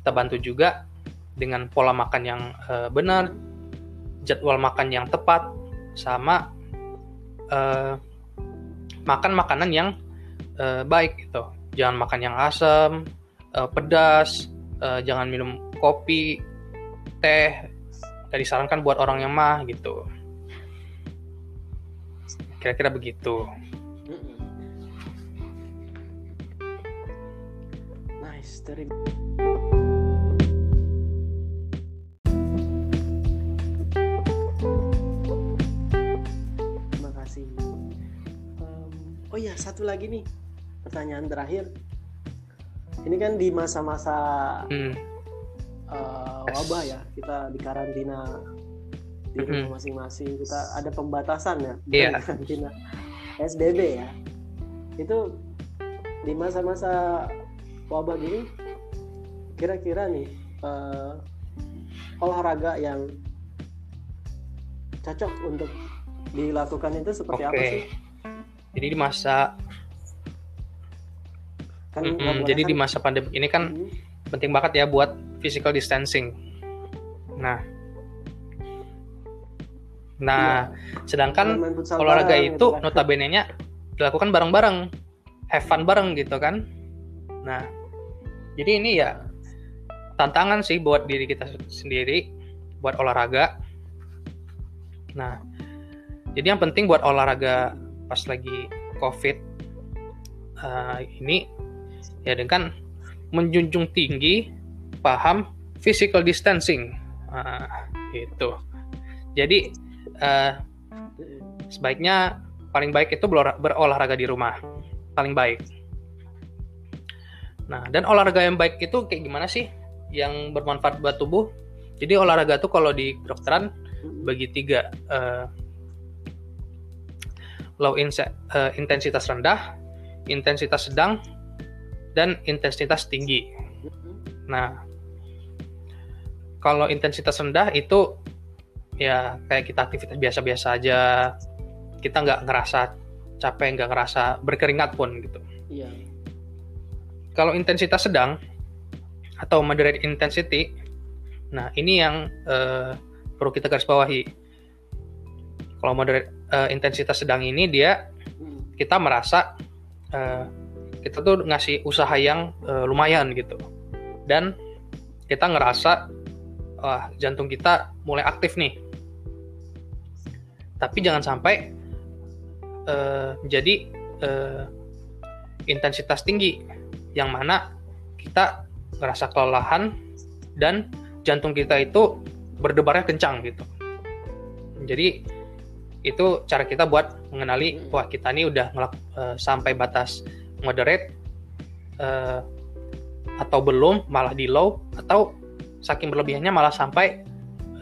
kita bantu juga dengan pola makan yang uh, benar jadwal makan yang tepat sama uh, makan makanan yang baik gitu. Jangan makan yang asam pedas uh, jangan minum kopi, teh, gak disarankan buat orang yang mah gitu. Kira-kira begitu. Nice, dari Terima oh ya, satu lagi nih pertanyaan terakhir. Ini kan di masa-masa hmm uh, wabah ya kita di karantina di rumah masing-masing kita ada pembatasan ya yeah. karantina SBB ya itu di masa-masa wabah gini kira-kira nih uh, olahraga yang cocok untuk dilakukan itu seperti okay. apa sih? Jadi di masa kan, mm -hmm, jadi kan, di masa pandemi ini kan mm -hmm. penting banget ya buat physical distancing. Nah, nah, iya. sedangkan olahraga itu gitu kan. notabene-nya dilakukan bareng-bareng, have fun bareng gitu kan. Nah, jadi ini ya tantangan sih buat diri kita sendiri, buat olahraga. Nah, jadi yang penting buat olahraga pas lagi COVID uh, ini ya dengan menjunjung tinggi paham physical distancing. Nah, itu. Jadi uh, sebaiknya paling baik itu berolahraga di rumah. Paling baik. Nah, dan olahraga yang baik itu kayak gimana sih yang bermanfaat buat tubuh? Jadi olahraga tuh kalau di kedokteran bagi tiga uh, low uh, intensitas rendah, intensitas sedang, dan intensitas tinggi. Nah, kalau intensitas rendah itu ya kayak kita aktivitas biasa-biasa aja, kita nggak ngerasa capek, nggak ngerasa berkeringat pun gitu. Iya. Kalau intensitas sedang atau moderate intensity, nah ini yang uh, perlu kita garis bawahi. Kalau moderate uh, intensitas sedang ini dia hmm. kita merasa uh, kita tuh ngasih usaha yang uh, lumayan gitu, dan kita ngerasa wah jantung kita mulai aktif nih. Tapi jangan sampai uh, jadi uh, intensitas tinggi yang mana kita ngerasa kelelahan dan jantung kita itu berdebarnya kencang gitu. Jadi itu cara kita buat mengenali wah kita ini udah ngelak, uh, sampai batas moderate uh, atau belum malah di low atau saking berlebihannya malah sampai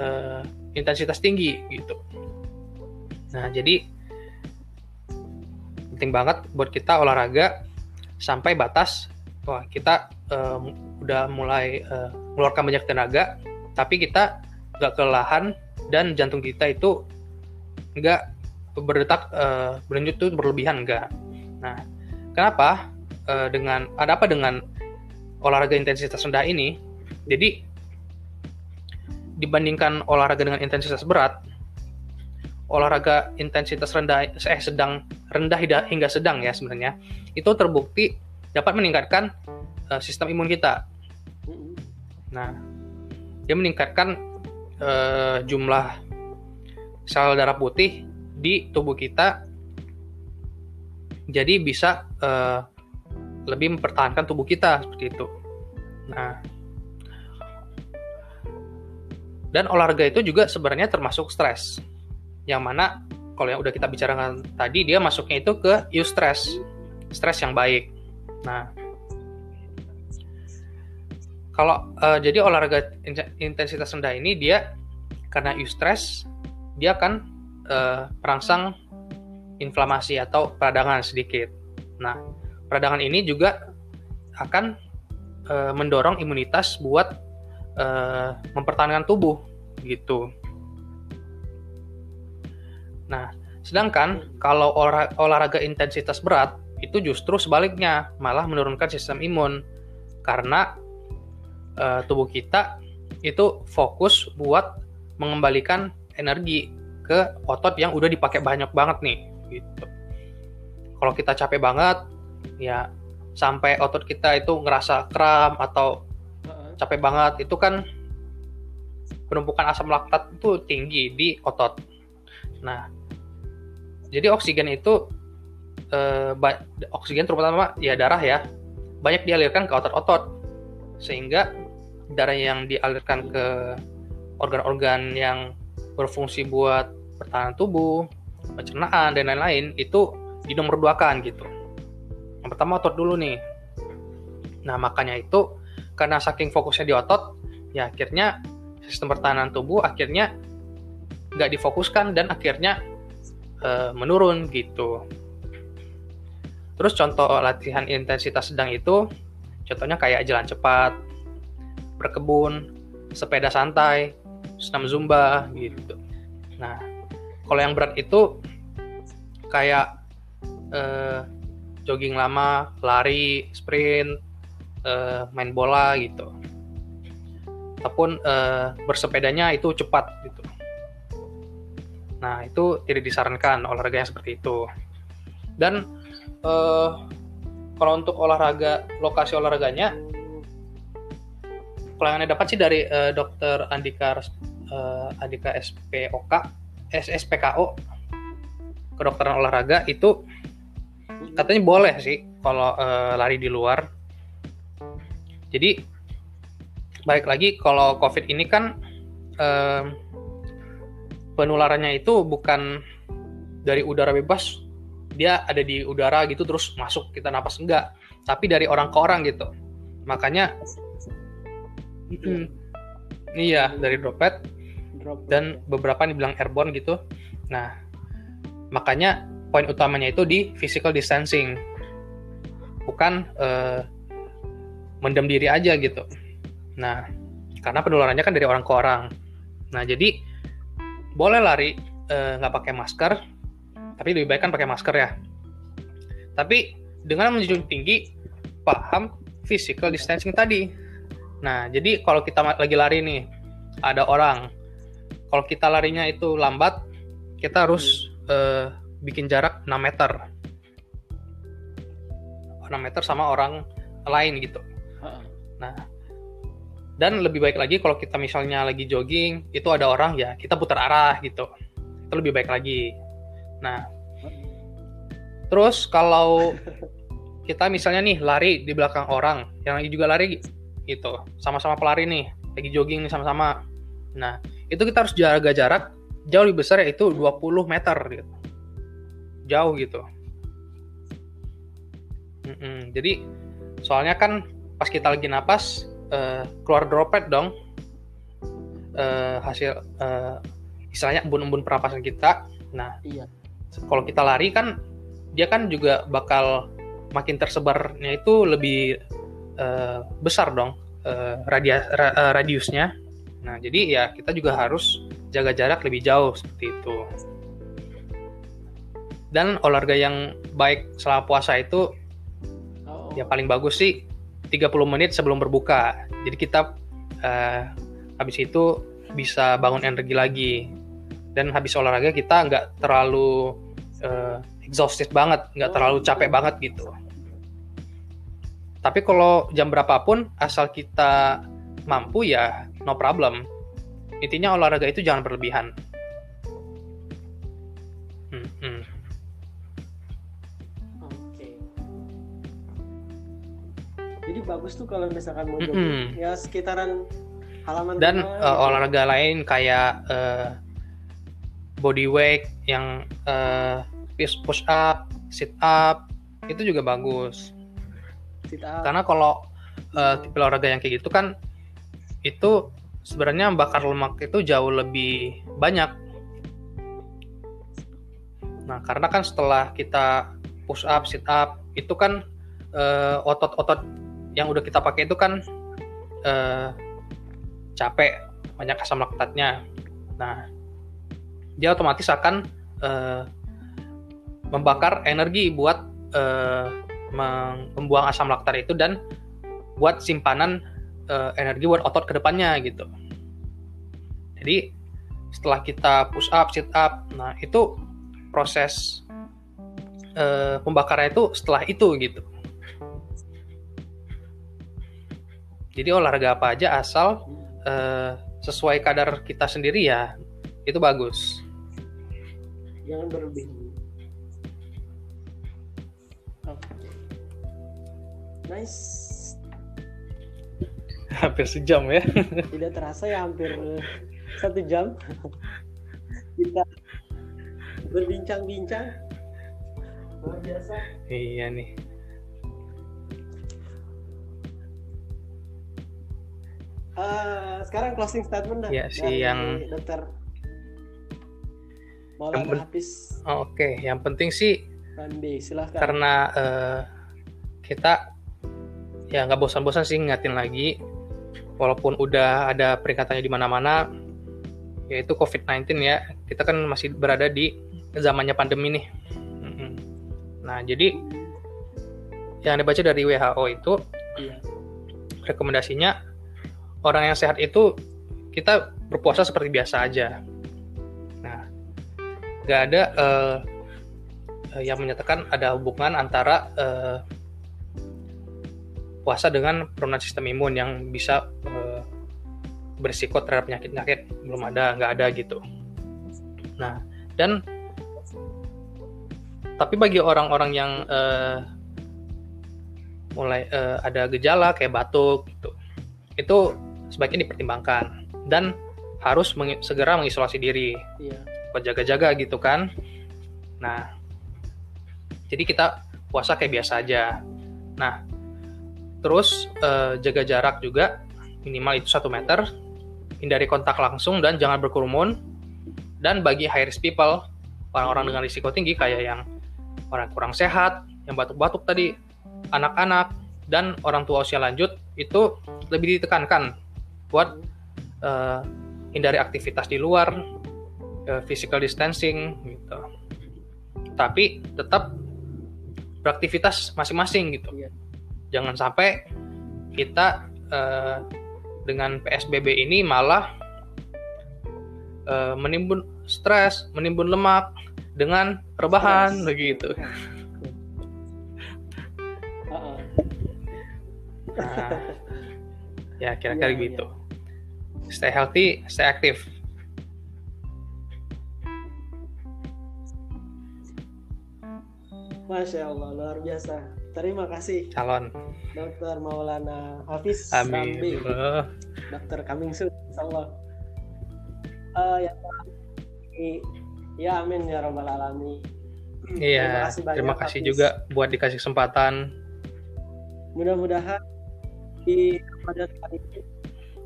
uh, intensitas tinggi gitu. Nah jadi penting banget buat kita olahraga sampai batas wah kita uh, udah mulai uh, mengeluarkan banyak tenaga tapi kita nggak kelelahan dan jantung kita itu nggak berdetak uh, berlanjut tuh berlebihan enggak nah kenapa uh, dengan ada apa dengan olahraga intensitas rendah ini jadi dibandingkan olahraga dengan intensitas berat olahraga intensitas rendah eh sedang rendah hingga sedang ya sebenarnya itu terbukti dapat meningkatkan uh, sistem imun kita. Nah, dia meningkatkan uh, jumlah sel darah putih di tubuh kita, jadi bisa uh, lebih mempertahankan tubuh kita seperti itu. Nah, dan olahraga itu juga sebenarnya termasuk stres. Yang mana kalau yang udah kita bicarakan tadi dia masuknya itu ke eustress. Stres yang baik. Nah. Kalau uh, jadi olahraga intensitas rendah ini dia karena eustress dia akan uh, merangsang inflamasi atau peradangan sedikit. Nah peradangan ini juga akan uh, mendorong imunitas buat uh, mempertahankan tubuh gitu. Nah, sedangkan kalau olahraga intensitas berat itu justru sebaliknya malah menurunkan sistem imun. Karena uh, tubuh kita itu fokus buat mengembalikan energi ke otot yang udah dipakai banyak banget nih gitu. Kalau kita capek banget ya sampai otot kita itu ngerasa kram atau capek banget itu kan penumpukan asam laktat itu tinggi di otot. Nah, jadi oksigen itu eh, oksigen terutama ya darah ya banyak dialirkan ke otot-otot sehingga darah yang dialirkan ke organ-organ yang berfungsi buat pertahanan tubuh, pencernaan dan lain-lain itu di nomor dua kan gitu. Yang pertama otot dulu nih. Nah makanya itu karena saking fokusnya di otot, ya akhirnya sistem pertahanan tubuh akhirnya nggak difokuskan dan akhirnya uh, menurun gitu. Terus contoh latihan intensitas sedang itu contohnya kayak jalan cepat, berkebun, sepeda santai, senam zumba gitu. Nah, kalau yang berat itu kayak uh, jogging lama, lari, sprint, uh, main bola gitu. Ataupun uh, bersepedanya itu cepat gitu. Nah, itu tidak disarankan olahraga yang seperti itu. Dan uh, kalau untuk olahraga, lokasi olahraganya, kalau yang dapat sih dari uh, dokter Andika uh, Andika SPOK, SSPKO, kedokteran olahraga itu katanya boleh sih kalau uh, lari di luar. Jadi baik lagi kalau COVID ini kan uh, penularannya itu bukan dari udara bebas dia ada di udara gitu terus masuk kita napas enggak tapi dari orang ke orang gitu makanya mm, iya dari droplet Drop. Dan beberapa dibilang airborne gitu. Nah makanya poin utamanya itu di physical distancing. Bukan eh, mendem diri aja gitu. Nah karena penularannya kan dari orang ke orang. Nah jadi boleh lari eh, nggak pakai masker tapi lebih baik kan pakai masker ya. Tapi dengan menjunjung tinggi paham physical distancing tadi. Nah jadi kalau kita lagi lari nih ada orang kalau kita larinya itu lambat kita harus eh, bikin jarak 6 meter 6 meter sama orang lain gitu Ha-ha. Nah, dan lebih baik lagi kalau kita misalnya lagi jogging, itu ada orang ya kita putar arah gitu. Itu lebih baik lagi. Nah, terus kalau kita misalnya nih lari di belakang orang yang lagi juga lari gitu, sama-sama pelari nih, lagi jogging nih sama-sama. Nah, itu kita harus jaga jarak jauh lebih besar yaitu 20 meter gitu. Jauh gitu. Mm-mm. Jadi soalnya kan pas kita lagi napas eh, keluar droplet dong Eh, hasil eh, istilahnya embun-embun pernapasan kita. Nah, Iya. kalau kita lari kan dia kan juga bakal makin tersebarnya itu lebih eh, besar dong eh, radia- ra- eh, radiusnya. Nah, jadi ya kita juga harus jaga jarak lebih jauh seperti itu. Dan olahraga yang baik selama puasa itu Oh. ya paling bagus sih 30 menit sebelum berbuka. Jadi kita eh, habis itu bisa bangun energi lagi. Dan habis olahraga kita nggak terlalu eh, exhausted banget, nggak terlalu capek banget gitu. Tapi kalau jam berapapun asal kita mampu ya no problem. Intinya olahraga itu jangan berlebihan. Hmm, hmm. Oke. Jadi bagus tuh kalau misalkan mau Mm-mm. jogging ya sekitaran halaman dan gitu. olahraga lain kayak eh, body weight yang eh, push up, sit up itu juga bagus. Sit up. Karena kalau eh, tipe olahraga yang kayak gitu kan itu sebenarnya bakar lemak itu jauh lebih banyak. Nah, karena kan setelah kita push up, sit up itu kan eh, otot-otot yang udah kita pakai itu kan eh, capek, banyak asam laktatnya. Nah, dia otomatis akan eh, membakar energi buat membuang asam laktat itu dan buat simpanan eh, energi buat otot ke depannya gitu. Jadi setelah kita push up, sit up, nah itu proses eh, pembakaran itu setelah itu gitu. Jadi olahraga apa aja asal eh, sesuai kadar kita sendiri ya itu bagus. Jangan berlebih. Nice. Hampir sejam ya. Tidak terasa ya hampir satu jam kita berbincang-bincang. Luar biasa. iya nih. Eh, sekarang closing statement dah Ya, si dari yang- dokter Maulana Hafiz Oh, Oke, yang penting sih Rambi silahkan karena eh, kita ya nggak bosan-bosan sih ngingatin lagi walaupun udah ada peringatannya di mana-mana yaitu COVID-19 ya kita kan masih berada di zamannya pandemi nih Mm-mm. nah jadi yang dibaca dari WHO itu Iya. rekomendasinya orang yang sehat itu kita berpuasa seperti biasa aja. Nah, nggak ada eh, yang menyatakan ada hubungan antara eh, puasa dengan penurunan sistem imun yang bisa eh, berisiko terhadap penyakit-penyakit belum ada, nggak ada gitu. Nah, dan tapi bagi orang-orang yang eh, mulai eh, ada gejala kayak batuk gitu, itu sebaiknya dipertimbangkan dan harus meng segera mengisolasi diri. Iya. Buat jaga-jaga gitu kan. Nah jadi kita puasa kayak biasa aja. Nah terus eh, jaga jarak juga minimal itu satu meter. Hindari kontak langsung dan jangan berkerumun. Dan bagi high risk people orang-orang dengan risiko tinggi kayak yang orang kurang sehat yang batuk-batuk tadi anak-anak dan orang tua usia lanjut itu lebih ditekankan buat eh, hindari aktivitas di luar eh, physical distancing gitu. Tapi tetap beraktivitas masing-masing gitu. Iya. Jangan sampai kita eh, dengan PSBB ini malah eh, menimbun stres menimbun lemak dengan rebahan Stres. begitu. Nah, ya kira-kira Iya, gitu. Stay healthy, stay active. Masya Allah luar biasa terima kasih Calon. Dokter Maulana Hafiz Amin. Rambi dokter coming soon insyaallah Eh, ya ya amin ya rabbal alamin Iya, kasih banyak, terima kasih Hafiz. juga buat dikasih kesempatan. mudah-mudahan di pada kali ini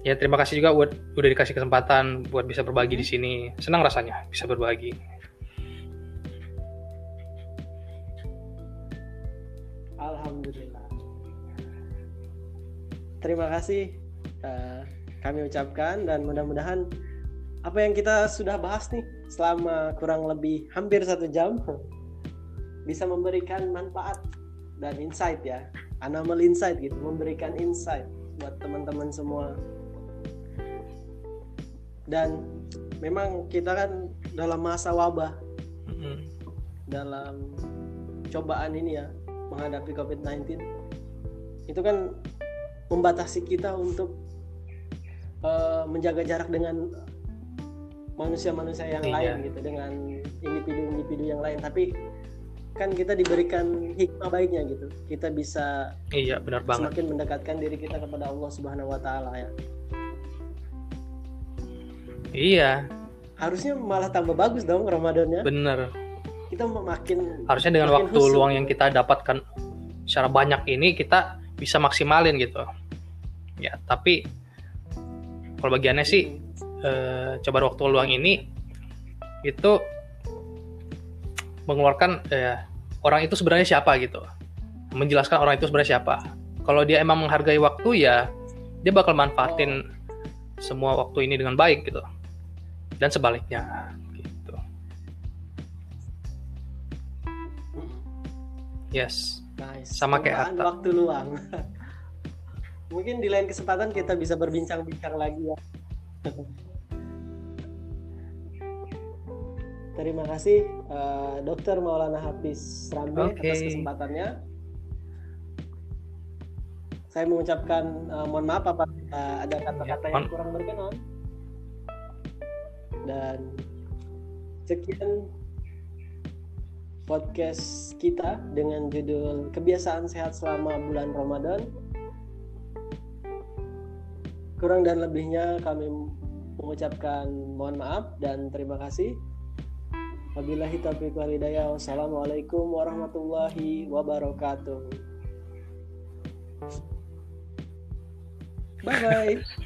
Ya, terima kasih juga buat udah dikasih kesempatan buat bisa berbagi di sini. Senang rasanya bisa berbagi. Terima kasih eh, kami ucapkan dan mudah-mudahan apa yang kita sudah bahas nih selama kurang lebih hampir satu jam bisa memberikan manfaat dan insight ya, anomal insight gitu, memberikan insight buat teman-teman semua. Dan memang kita kan dalam masa wabah, Mm-mm. dalam cobaan ini ya menghadapi COVID-19 itu kan membatasi kita untuk eh, menjaga jarak dengan manusia-manusia yang Iya. lain gitu dengan individu-individu yang lain tapi kan kita diberikan hikmah baiknya gitu kita bisa Iya, benar banget. semakin mendekatkan diri kita kepada Allah Subhanahu Wa Taala ya Iya, harusnya malah tambah bagus dong Ramadannya bener. kita makin Harusnya dengan Makin waktu husuk. luang yang kita dapatkan secara banyak ini kita bisa maksimalin gitu. Ya, tapi kalau bagiannya sih eh, coba waktu luang ini itu mengeluarkan eh, orang itu sebenarnya siapa gitu. Menjelaskan orang itu sebenarnya siapa. Kalau dia emang menghargai waktu ya dia bakal manfaatin semua waktu ini dengan baik gitu. Dan sebaliknya gitu. Yes Nice. Sama kayak Hatta. waktu luang. Mungkin di lain kesempatan kita bisa berbincang-bincang lagi ya. Terima kasih eh, Dokter Maulana Hafiz Rambe Oke. atas kesempatannya. Saya mengucapkan eh, mohon maaf apabila ada kata-kata Ya, yang mohon- kurang berkenan. Dan sekian podcast kita dengan judul Kebiasaan Sehat Selama Bulan Ramadan. Kurang dan lebihnya kami mengucapkan mohon maaf dan terima kasih. Wabillahi taufiq wal hidayah. Wassalamualaikum warahmatullahi wabarakatuh. Bye bye.